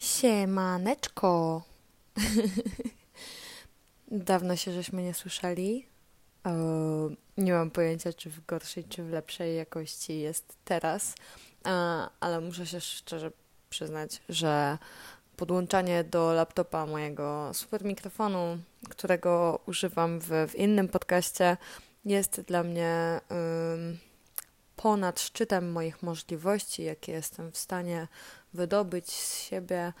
Siemaneczko! Dawno się żeśmy nie słyszeli. nie mam pojęcia, czy w gorszej, czy w lepszej jakości jest teraz, ale muszę się szczerze przyznać, że podłączanie do laptopa mojego super mikrofonu, którego używam w, w innym podcaście, jest dla mnie ponad szczytem moich możliwości, jakie jestem w stanie wydobyć z siebie,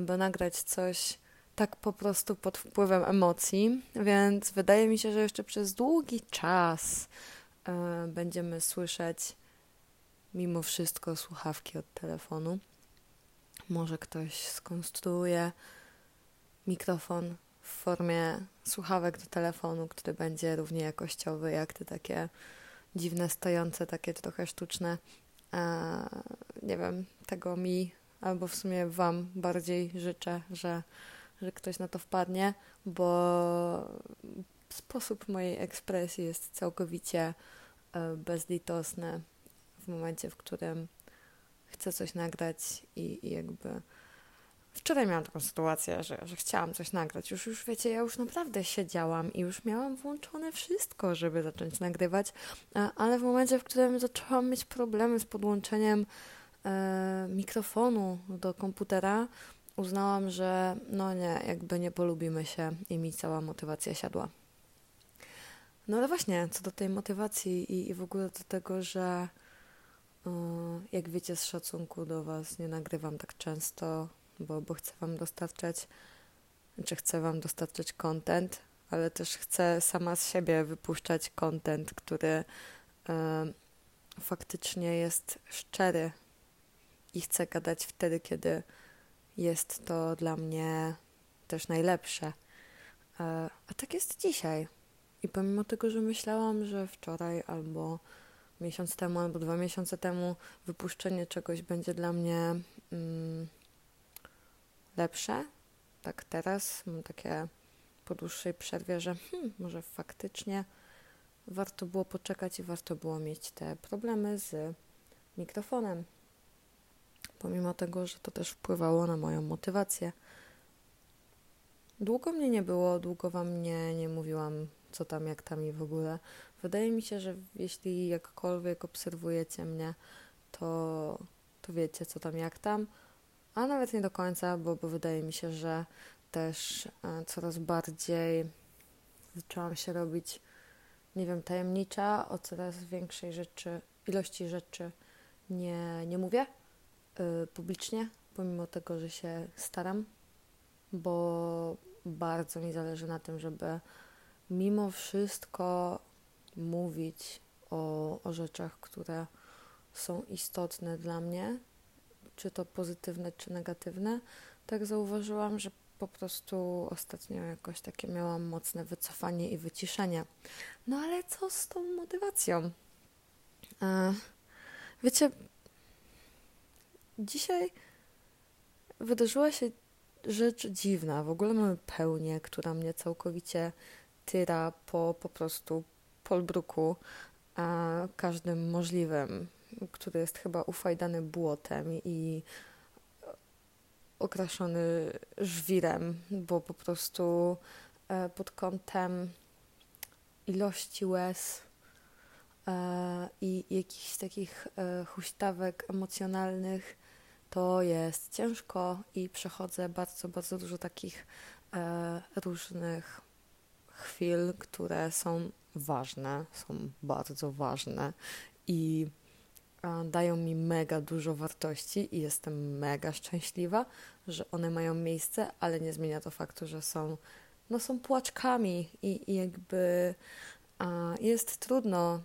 by nagrać coś tak po prostu pod wpływem emocji, więc wydaje mi się, że jeszcze przez długi czas y, będziemy słyszeć mimo wszystko słuchawki od telefonu. Może ktoś skonstruuje mikrofon w formie słuchawek do telefonu, który będzie równie jakościowy jak te takie dziwne, stojące, takie trochę sztuczne. Nie wiem, tego mi albo w sumie Wam bardziej życzę, że, że ktoś na to wpadnie, bo sposób mojej ekspresji jest całkowicie e, bezlitosny w momencie, w którym chcę coś nagrać i, i jakby Wczoraj miałam taką sytuację, że, że chciałam coś nagrać. Już, już wiecie, ja już naprawdę siedziałam i już miałam włączone wszystko, żeby zacząć nagrywać, ale w momencie, w którym zaczęłam mieć problemy z podłączeniem e, mikrofonu do komputera, uznałam, że no nie, jakby nie polubimy się i mi cała motywacja siadła. No ale właśnie, co do tej motywacji i, i w ogóle do tego, że e, jak wiecie z szacunku do Was nie nagrywam tak często, bo, bo chcę Wam dostarczać, czy chcę Wam dostarczać content, ale też chcę sama z siebie wypuszczać content, który y, faktycznie jest szczery i chcę gadać wtedy, kiedy jest to dla mnie też najlepsze. Y, a tak jest dzisiaj. I pomimo tego, że myślałam, że wczoraj albo miesiąc temu, albo dwa miesiące temu wypuszczenie czegoś będzie dla mnie. Mm, lepsze. Tak teraz mam takie po dłuższej przerwie, że hmm, może faktycznie warto było poczekać i warto było mieć te problemy z mikrofonem. Pomimo tego, że to też wpływało na moją motywację. Długo mnie nie było, długo wam nie, nie mówiłam, co tam, jak tam i w ogóle. Wydaje mi się, że jeśli jakkolwiek obserwujecie mnie, to, to wiecie, co tam, jak tam a nawet nie do końca, bo, bo wydaje mi się, że też e, coraz bardziej zaczęłam się robić, nie wiem, tajemnicza, o coraz większej rzeczy, ilości rzeczy nie, nie mówię y, publicznie, pomimo tego, że się staram, bo bardzo mi zależy na tym, żeby mimo wszystko mówić o, o rzeczach, które są istotne dla mnie, czy to pozytywne, czy negatywne, tak zauważyłam, że po prostu ostatnio jakoś takie miałam mocne wycofanie i wyciszenie. No ale co z tą motywacją? E, wiecie, dzisiaj wydarzyła się rzecz dziwna. W ogóle mamy pełnię, która mnie całkowicie tyra po po prostu polbruku, każdym możliwym który jest chyba ufajdany błotem i okraszony żwirem, bo po prostu e, pod kątem ilości łez e, i jakichś takich e, huśtawek emocjonalnych to jest ciężko i przechodzę bardzo, bardzo dużo takich różnych chwil, które są ważne, są bardzo ważne i dają mi mega dużo wartości i jestem mega szczęśliwa, że one mają miejsce, ale nie zmienia to faktu, że są, no są płaczkami i, i jakby a, jest trudno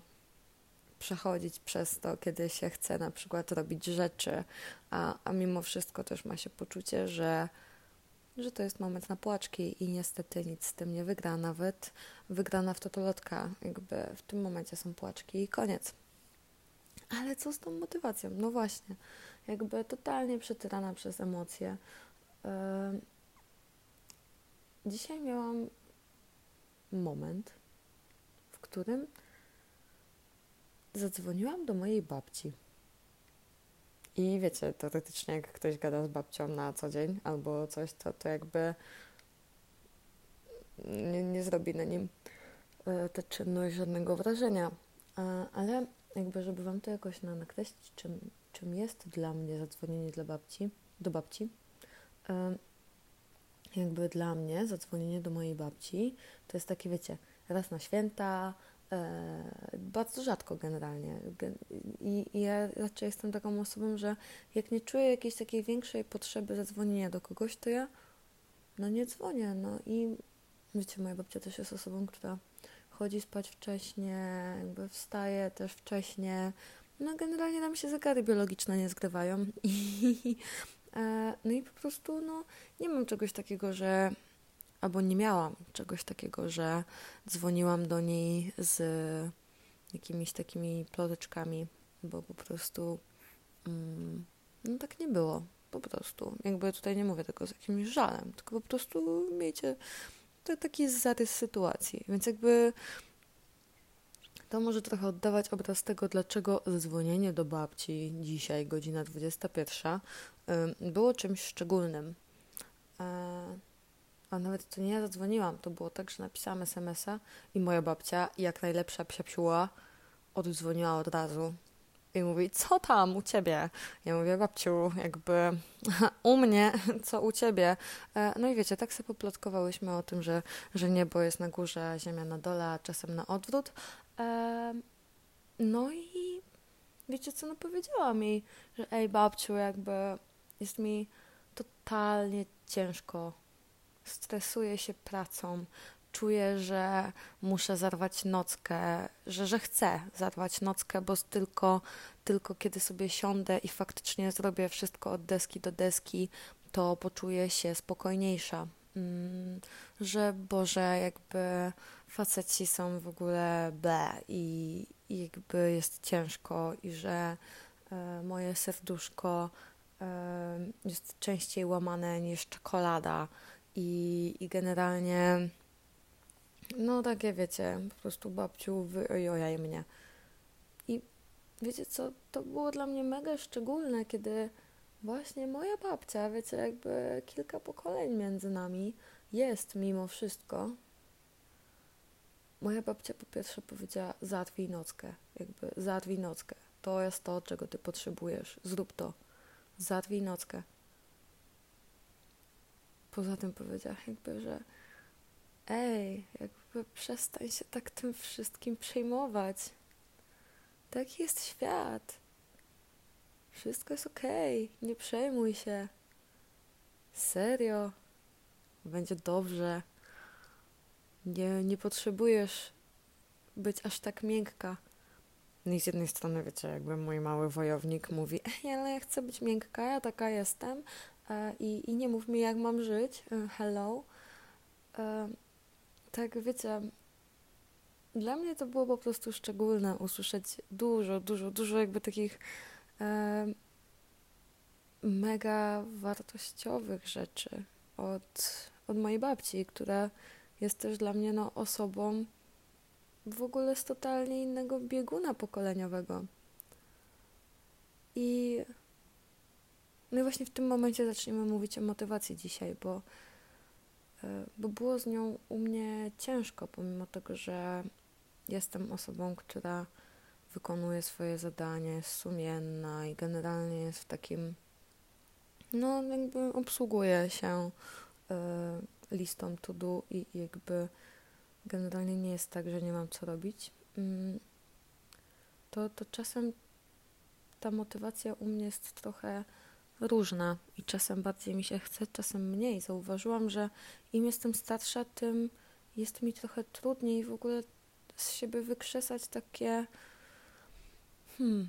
przechodzić przez to, kiedy się chce na przykład robić rzeczy, a, a mimo wszystko też ma się poczucie, że, że to jest moment na płaczki i niestety nic z tym nie wygra, nawet wygrana w totolotka, jakby w tym momencie są płaczki i koniec. Ale co z tą motywacją? No właśnie, jakby totalnie przetyrana przez emocje. Dzisiaj miałam moment, w którym zadzwoniłam do mojej babci. I wiecie, teoretycznie jak ktoś gada z babcią na co dzień albo coś, to, to jakby nie, nie zrobi na nim e, ta czynność żadnego wrażenia. Ale jakby, żeby wam to jakoś na, nakreślić, czym, czym jest dla mnie zadzwonienie dla babci, do babci, jakby dla mnie zadzwonienie do mojej babci to jest takie, wiecie, raz na święta, e, bardzo rzadko generalnie. I, ja raczej jestem taką osobą, że jak nie czuję jakiejś takiej większej potrzeby zadzwonienia do kogoś, to ja no nie dzwonię. No i wiecie, moja babcia też jest osobą, która chodzi spać wcześnie, jakby wstaje też wcześnie. No generalnie nam się zegary biologiczne nie zgrywają i e, no i po prostu no nie mam czegoś takiego, że albo nie miałam czegoś takiego, że dzwoniłam do niej z jakimiś takimi ploteczkami, bo po prostu mm, no tak nie było, po prostu. Jakby tutaj nie mówię tego z jakimś żalem, tylko po prostu miejcie to taki zarys sytuacji, więc jakby to może trochę oddawać obraz tego, dlaczego zadzwonienie do babci dzisiaj, godzina 21, było czymś szczególnym. E, a nawet to nie ja zadzwoniłam, to było tak, że napisałam SMS-a i moja babcia, jak najlepsza psiapsiuła, oddzwoniła od razu i mówi, co tam u ciebie? Ja mówię, babciu, jakby u mnie, co u ciebie? E, no i wiecie, tak sobie poplotkowałyśmy o tym, że, że niebo jest na górze, ziemia na dole, a czasem na odwrót. E, no i wiecie co, no powiedziała mi, że ej babciu, jakby jest mi totalnie ciężko stresuję się pracą, czuję, że muszę zarwać nockę, że, że chcę zarwać nockę, bo tylko, tylko kiedy sobie siądę i faktycznie zrobię wszystko od deski do deski, to poczuję się spokojniejsza. Mm, że Boże, jakby faceci są w ogóle ble i, i jakby jest ciężko i że e, moje serduszko e, jest częściej łamane niż czekolada i, i generalnie no takie wiecie, po prostu babciu wyojojaj mnie. I wiecie co, to było dla mnie mega szczególne, kiedy właśnie moja babcia, wiecie, jakby kilka pokoleń między nami jest mimo wszystko. Moja babcia po pierwsze powiedziała, załatwij nockę, jakby załatwij nockę. To jest to, czego ty potrzebujesz. Zrób to. Załatwij nockę. Poza tym powiedziała jakby, że ej, jakby przestań się tak tym wszystkim przejmować. Taki jest świat. Wszystko jest okej, okay. nie przejmuj się. Serio. Będzie dobrze. Nie, nie potrzebujesz być aż tak miękka. No i z jednej strony, wiecie, jakby mój mały wojownik mówi, ej, ale ja chcę być miękka, ja taka jestem, E, i, i nie mów mi, jak mam żyć. E, hello. E, tak, wiecie, dla mnie to było po prostu szczególne usłyszeć dużo, dużo, dużo jakby takich mega wartościowych rzeczy od, od mojej babci, która jest też dla mnie no, osobą w ogóle z totalnie innego bieguna pokoleniowego. I no właśnie w tym momencie zaczniemy mówić o motywacji dzisiaj, bo, e, bo było z nią u mnie ciężko, pomimo tego, że jestem osobą, która wykonuje swoje zadanie, jest sumienna i generalnie jest w takim, no jakby obsługuje się y, listą to do i, i jakby generalnie nie jest tak, że nie mam co robić. Mm, to, to czasem ta motywacja u mnie jest trochę różna i czasem bardziej mi się chce, czasem mniej. Zauważyłam, że im jestem starsza, tym jest mi trochę trudniej w ogóle z siebie wykrzesać takie hmm,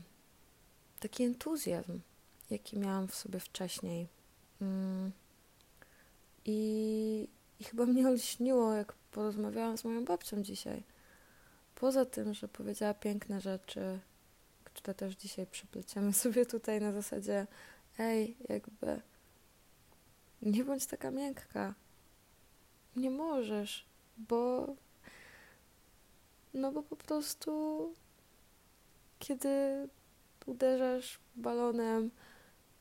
taki entuzjazm, jaki miałam w sobie wcześniej. Mm. I, I chyba mnie olśniło, jak porozmawiałam z moją babcią dzisiaj. Poza tym, że powiedziała piękne rzeczy, które też dzisiaj przypleciemy sobie tutaj na zasadzie ej, jakby nie bądź taka miękka. Nie możesz, bo no bo po prostu kiedy uderzasz balonem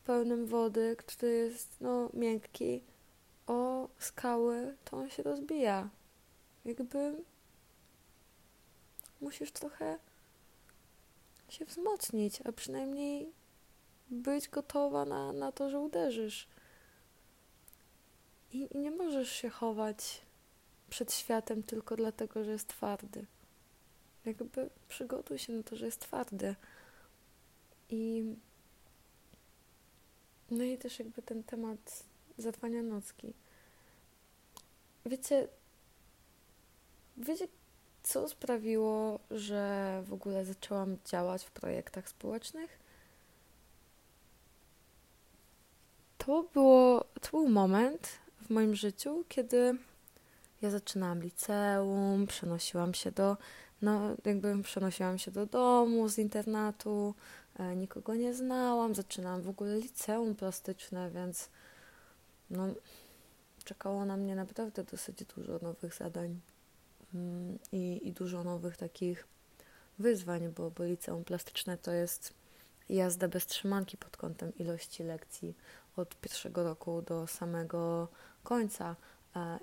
pełnym wody, który jest no, miękki, o skały, to on się rozbija. Jakby musisz trochę się wzmocnić, a przynajmniej być gotowa na, na to, że uderzysz. I, I nie możesz się chować przed światem tylko dlatego, że jest twardy. Jakby przygotuj się na to, że jest twardy. I no i też jakby ten temat zadwania nocki. Wiecie, wiecie, co sprawiło, że w ogóle zaczęłam działać w projektach społecznych? To, było, to był moment w moim życiu, kiedy ja zaczynałam liceum, przenosiłam się do, no jakby przenosiłam się do domu z internatu, e, nikogo nie znałam, zaczynałam w ogóle liceum plastyczne, więc no czekało na mnie naprawdę dosyć dużo nowych zadań mm, i, i dużo nowych takich wyzwań, bo, bo liceum plastyczne to jest jazda bez trzymanki pod kątem ilości lekcji od pierwszego roku do samego końca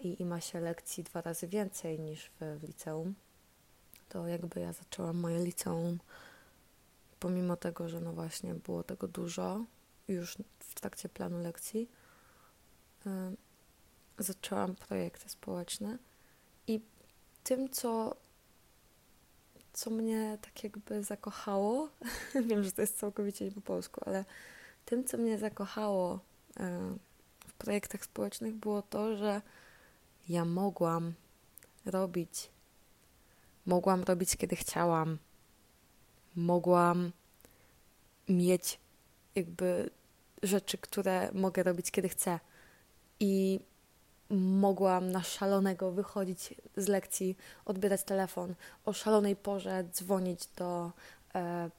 i, i ma się lekcji dwa razy więcej niż w, w liceum, to jakby ja zaczęłam moje liceum pomimo tego, że no właśnie było tego dużo już w trakcie planu lekcji, zaczęłam projekty społeczne i tym, co, co mnie tak jakby zakochało, wiem, że to jest całkowicie nie po polsku, ale tym, co mnie zakochało w projektach społecznych, było to, że ja mogłam robić. Mogłam robić, kiedy chciałam. Mogłam mieć jakby rzeczy, które mogę robić, kiedy chcę. I mogłam na szalonego wychodzić z lekcji, odbierać telefon, o szalonej porze dzwonić do e,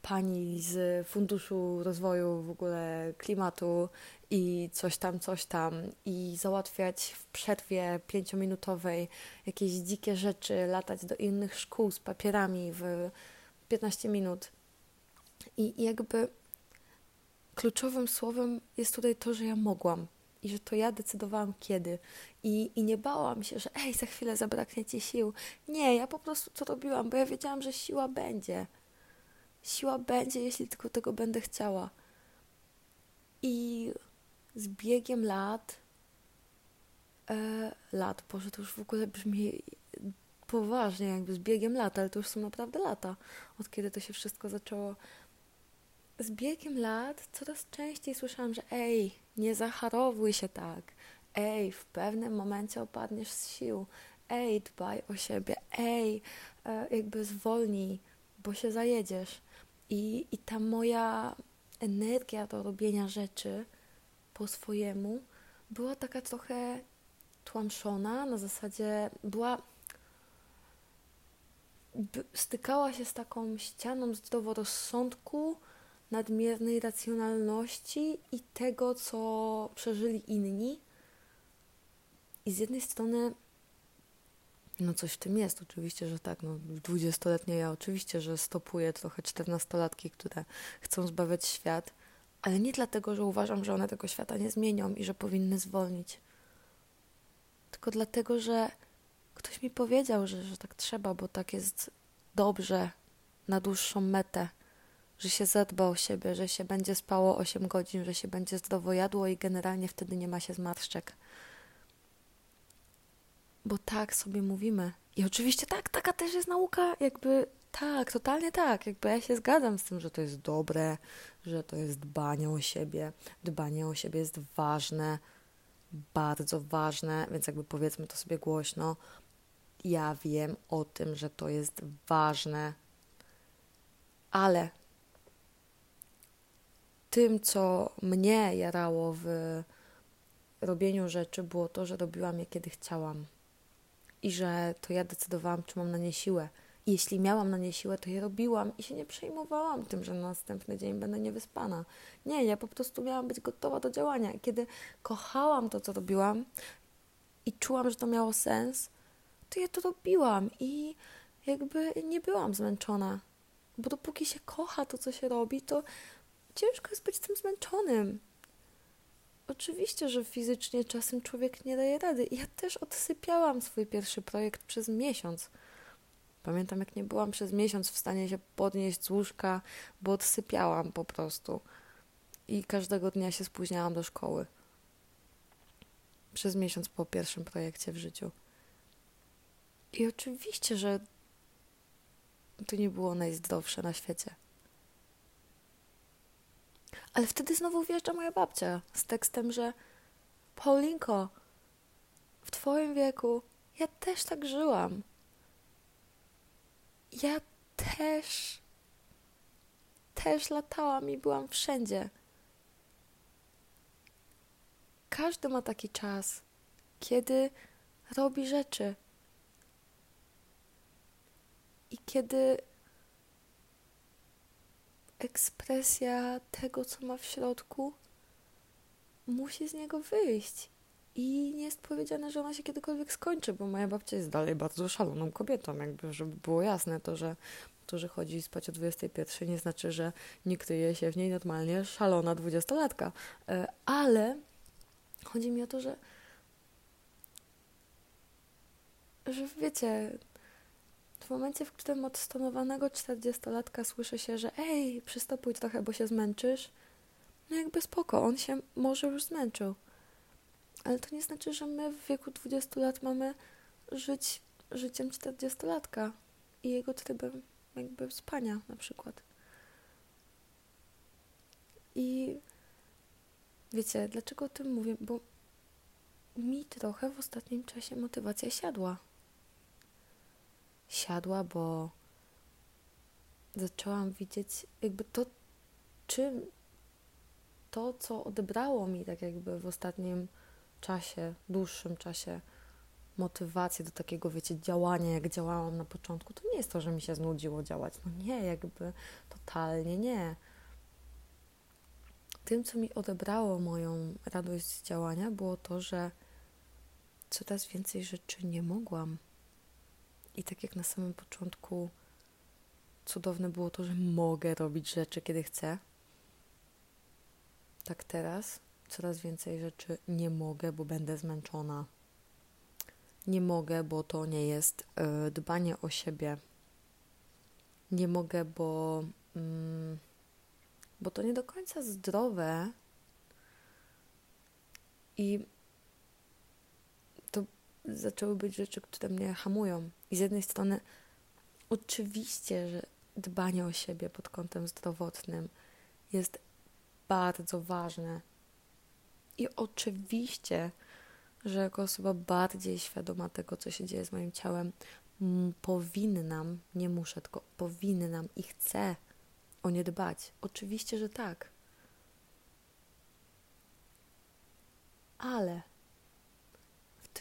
pani z Funduszu Rozwoju w ogóle Klimatu i coś tam, coś tam i załatwiać w przerwie pięciominutowej jakieś dzikie rzeczy, latać do innych szkół z papierami w 15 minut. I, jakby kluczowym słowem jest tutaj to, że ja mogłam i że to ja decydowałam kiedy. I, I nie bałam się, że ej, za chwilę zabraknie ci sił. Nie, ja po prostu to robiłam, bo ja wiedziałam, że siła będzie. Siła będzie, jeśli tylko tego będę chciała. I z biegiem lat, e, lat, Boże, to już w ogóle brzmi poważnie, jakby z biegiem lat, ale to już są naprawdę lata, od kiedy to się wszystko zaczęło. Z biegiem lat coraz częściej słyszałam, że ej, nie zacharowuj się tak, ej, w pewnym momencie opadniesz z sił, ej, dbaj o siebie, ej, e, jakby zwolnij, bo się zajedziesz. I, I ta moja energia do robienia rzeczy po swojemu była taka trochę tłamszona, na zasadzie była stykała się z taką ścianą zdroworozsądku, nadmiernej racjonalności i tego, co przeżyli inni. I z jednej strony, no coś w tym jest, oczywiście, że tak, no ja oczywiście, że stopuję trochę czternastolatki, które chcą zbawiać świat, ale nie dlatego, że uważam, że one tego świata nie zmienią i że powinny zwolnić. Tylko dlatego, że ktoś mi powiedział, że, że tak trzeba, bo tak jest dobrze na dłuższą metę, że się zadba o siebie, że się będzie spało 8 godzin, że się będzie zdrowo jadło i generalnie wtedy nie ma się zmarszczek. Bo tak sobie mówimy. I oczywiście tak, taka też jest nauka, jakby tak, totalnie tak. Jakby ja się zgadzam z tym, że to jest dobre, że to jest dbanie o siebie. Dbanie o siebie jest ważne, bardzo ważne, więc jakby powiedzmy to sobie głośno. Ja wiem o tym, że to jest ważne, ale tym, co mnie jarało w robieniu rzeczy, było to, że robiłam je kiedy chciałam i że to ja decydowałam, czy mam na nie siłę i jeśli miałam na nie siłę, to je robiłam i się nie przejmowałam tym, że na następny dzień będę niewyspana. Nie, ja po prostu miałam być gotowa do działania. Kiedy kochałam to, co robiłam i czułam, że to miało sens, to ja to robiłam i jakby nie byłam zmęczona. Bo dopóki się kocha to, co się robi, to ciężko jest być tym zmęczonym. Oczywiście, że fizycznie czasem człowiek nie daje rady. Ja też odsypiałam swój pierwszy projekt przez miesiąc. Pamiętam, jak nie byłam przez miesiąc w stanie się podnieść z łóżka, bo odsypiałam po prostu. I każdego dnia się spóźniałam do szkoły. Przez miesiąc po pierwszym projekcie w życiu. I oczywiście, że to nie było najzdrowsze na świecie. Ale wtedy znowu wjeżdża moja babcia z tekstem, że Paulinko, w twoim wieku ja też tak żyłam. Ja też, też latałam i byłam wszędzie. Każdy ma taki czas, kiedy robi rzeczy. I kiedy ekspresja tego, co ma w środku, musi z niego wyjść. I nie jest powiedziane, że ona się kiedykolwiek skończy, bo moja babcia jest dalej bardzo szaloną kobietą, jakby, żeby było jasne to, że to, że chodzi spać o 21 nie znaczy, że nie kryje się w niej normalnie szalona dwudziestolatka. E, ale chodzi mi o to, że że wiecie, w momencie, w którym od stonowanego 40-latka słyszy się, że ej, przystopuj trochę, bo się zmęczysz, no jakby spoko, on się może już zmęczył. Ale to nie znaczy, że my w wieku 20 lat mamy żyć życiem 40-latka i jego trybem jakby spania na przykład. I wiecie, dlaczego o tym mówię? Bo mi trochę w ostatnim czasie motywacja siadła siadła, bo zaczęłam widzieć jakby to, czym to, co odebrało mi tak jakby w ostatnim czasie, dłuższym czasie motywację do takiego, wiecie, działania, jak działałam na początku, to nie jest to, że mi się znudziło działać. No nie, jakby totalnie nie. Tym, co mi odebrało moją radość z działania, było to, że coraz więcej rzeczy nie mogłam i tak jak na samym początku cudowne było to, że mogę robić rzeczy, kiedy chcę, tak teraz coraz więcej rzeczy nie mogę, bo będę zmęczona. Nie mogę, bo to nie jest y, dbanie o siebie. Nie mogę, bo, mm, bo to nie do końca zdrowe. I zaczęły być rzeczy, które mnie hamują. I z jednej strony, oczywiście, że dbanie o siebie pod kątem zdrowotnym jest bardzo ważne. I oczywiście, że jako osoba bardziej świadoma tego, co się dzieje z moim ciałem, powinnam, nie muszę, tylko powinnam i chcę o nie dbać. Oczywiście, że tak. Ale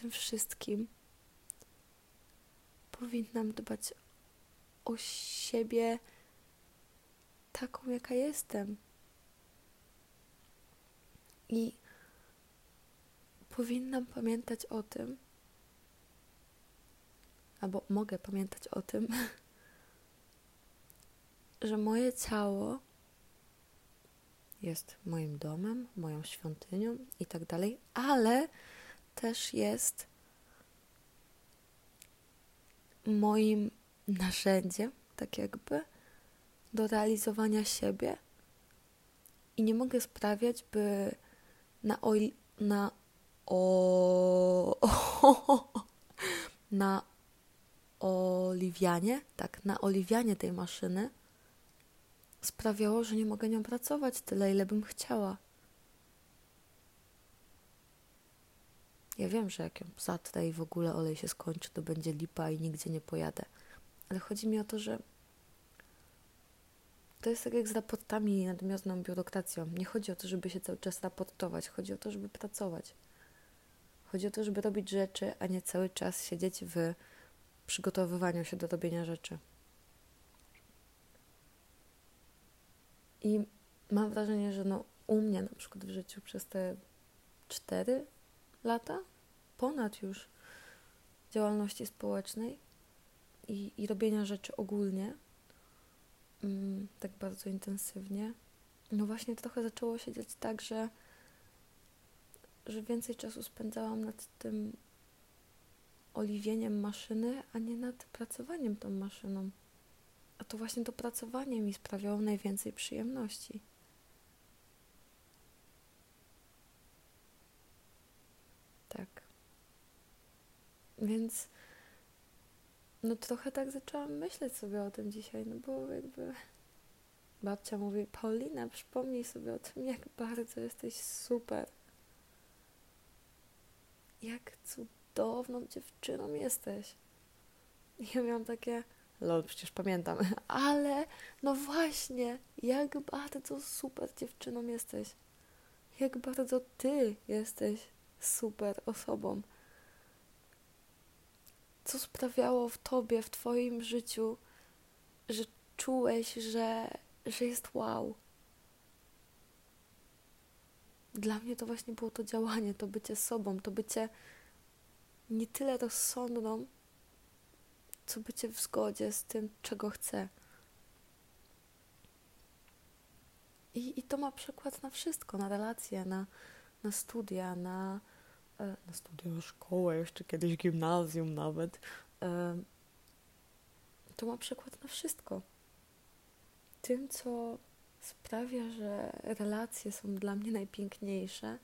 tym wszystkim powinnam dbać o siebie taką, jaka jestem. I powinnam pamiętać o tym, albo mogę pamiętać o tym, że moje ciało jest moim domem, moją świątynią i tak dalej, ale też jest moim narzędziem, tak jakby, do realizowania siebie i nie mogę sprawiać, by na oli, na o, na oliwianie, tak, na oliwianie tej maszyny sprawiało, że nie mogę nią pracować tyle, ile bym chciała. Ja wiem, że jak ją zatrę i w ogóle olej się skończy, to będzie lipa i nigdzie nie pojadę. Ale chodzi mi o to, że to jest tak jak z raportami i nadmiarną biurokracją. Nie chodzi o to, żeby się cały czas raportować, chodzi o to, żeby pracować. Chodzi o to, żeby robić rzeczy, a nie cały czas siedzieć w przygotowywaniu się do robienia rzeczy. I mam wrażenie, że no, u mnie na przykład w życiu przez te cztery lata, ponad już działalności społecznej i, i robienia rzeczy ogólnie, mm, tak bardzo intensywnie, no właśnie trochę zaczęło się dziać tak, że że więcej czasu spędzałam nad tym oliwieniem maszyny, a nie nad pracowaniem tą maszyną. A to właśnie to pracowanie mi sprawiało najwięcej przyjemności. Tak. Więc no trochę tak zaczęłam myśleć sobie o tym dzisiaj, no bo jakby babcia mówi, Paulina, przypomnij sobie o tym, jak bardzo jesteś super. Jak cudowną dziewczyną jesteś. I ja miałam takie, lol, przecież pamiętam, ale no właśnie, jak bardzo super dziewczyną jesteś. Jak bardzo ty jesteś super osobą co sprawiało w tobie, w twoim życiu, że czułeś, że, że jest wow. Dla mnie to właśnie było to działanie, to bycie sobą, to bycie nie tyle rozsądną, co bycie w zgodzie z tym, czego chcę. I, I to ma przykład na wszystko, na relacje, na, na studia, na, na studia, szkołę, jeszcze kiedyś gimnazjum nawet, e, to ma przykład na wszystko. Tym, co sprawia, że relacje są dla mnie najpiękniejsze,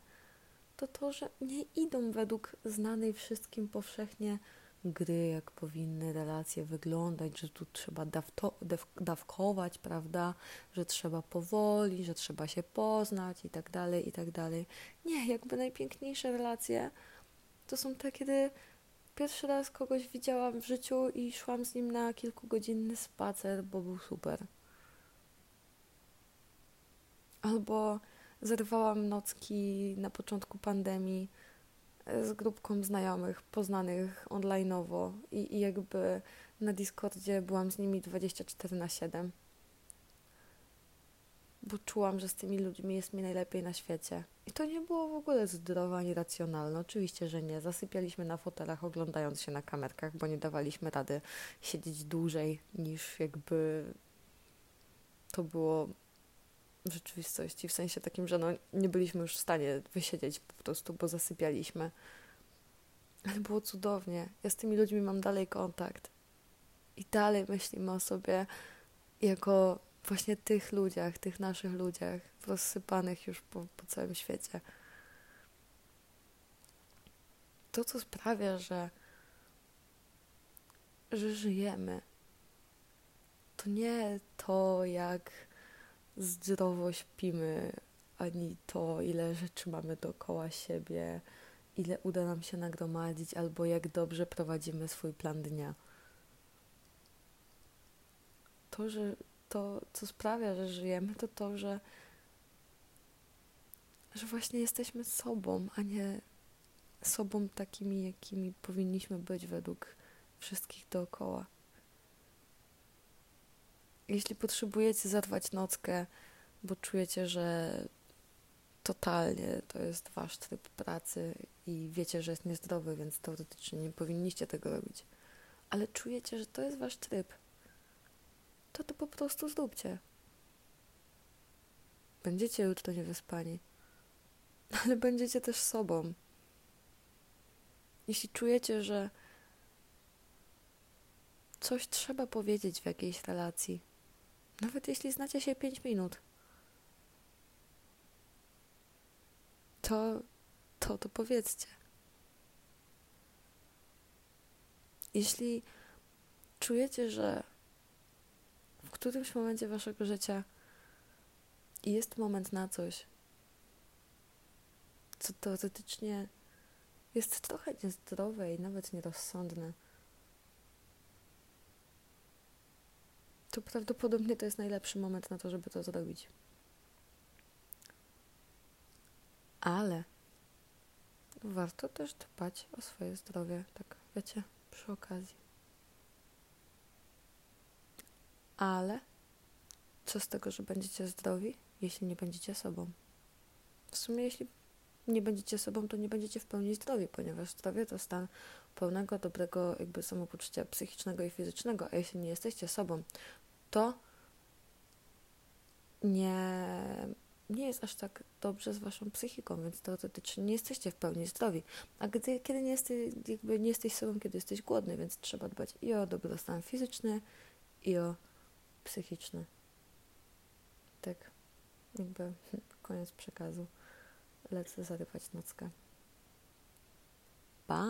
to to, że nie idą według znanej wszystkim powszechnie gry, jak powinny relacje wyglądać, że tu trzeba dawto, dawkować, prawda, że trzeba powoli, że trzeba się poznać i tak dalej, i tak dalej. Nie, jakby najpiękniejsze relacje to są te, kiedy pierwszy raz kogoś widziałam w życiu i szłam z nim na kilkugodzinny spacer, bo był super. Albo zerwałam nocki na początku pandemii z grupką znajomych, poznanych online'owo i, i jakby na Discordzie byłam z nimi 24 na 7. Bo czułam, że z tymi ludźmi jest mi najlepiej na świecie. I to nie było w ogóle zdrowe ani racjonalne. Oczywiście, że nie. Zasypialiśmy na fotelach, oglądając się na kamerkach, bo nie dawaliśmy rady siedzieć dłużej niż jakby to było w rzeczywistości, w sensie takim, że no, nie byliśmy już w stanie wysiedzieć po prostu, bo zasypialiśmy. Ale było cudownie. Ja z tymi ludźmi mam dalej kontakt. I dalej myślimy o sobie jako właśnie tych ludziach, tych naszych ludziach, rozsypanych już po, po całym świecie. To, co sprawia, że, że żyjemy, to nie to, jak zdrowo śpimy, ani to, ile rzeczy mamy dookoła siebie, ile uda nam się nagromadzić, albo jak dobrze prowadzimy swój plan dnia. To, że to, co sprawia, że żyjemy, to to, że, że właśnie jesteśmy sobą, a nie sobą takimi, jakimi powinniśmy być według wszystkich dookoła. Jeśli potrzebujecie zarwać nockę, bo czujecie, że totalnie to jest wasz tryb pracy i wiecie, że jest niezdrowy, więc teoretycznie nie powinniście tego robić, ale czujecie, że to jest wasz tryb, to to po prostu zróbcie. Będziecie jutro niewyspani, ale będziecie też sobą. Jeśli czujecie, że coś trzeba powiedzieć w jakiejś relacji, nawet jeśli znacie się 5 minut, to, to, to powiedzcie. Jeśli czujecie, że w którymś momencie waszego życia jest moment na coś, co teoretycznie jest trochę niezdrowe i nawet nierozsądne, to prawdopodobnie to jest najlepszy moment na to, żeby to zrobić. Ale warto też dbać o swoje zdrowie, tak wiecie, przy okazji. Ale co z tego, że będziecie zdrowi, jeśli nie będziecie sobą? W sumie, jeśli nie będziecie sobą, to nie będziecie w pełni zdrowi, ponieważ zdrowie to stan pełnego, dobrego jakby samopoczucia psychicznego i fizycznego, a jeśli nie jesteście sobą, to nie nie jest aż tak dobrze z waszą psychiką, więc teoretycznie nie jesteście w pełni zdrowi. A gdy, kiedy nie jesteś, jakby nie jesteś sobą, kiedy jesteś głodny, więc trzeba dbać i o dobrostan fizyczny, i o psychiczny. Tak, jakby koniec przekazu. Lecę zarywać nockę. Pa!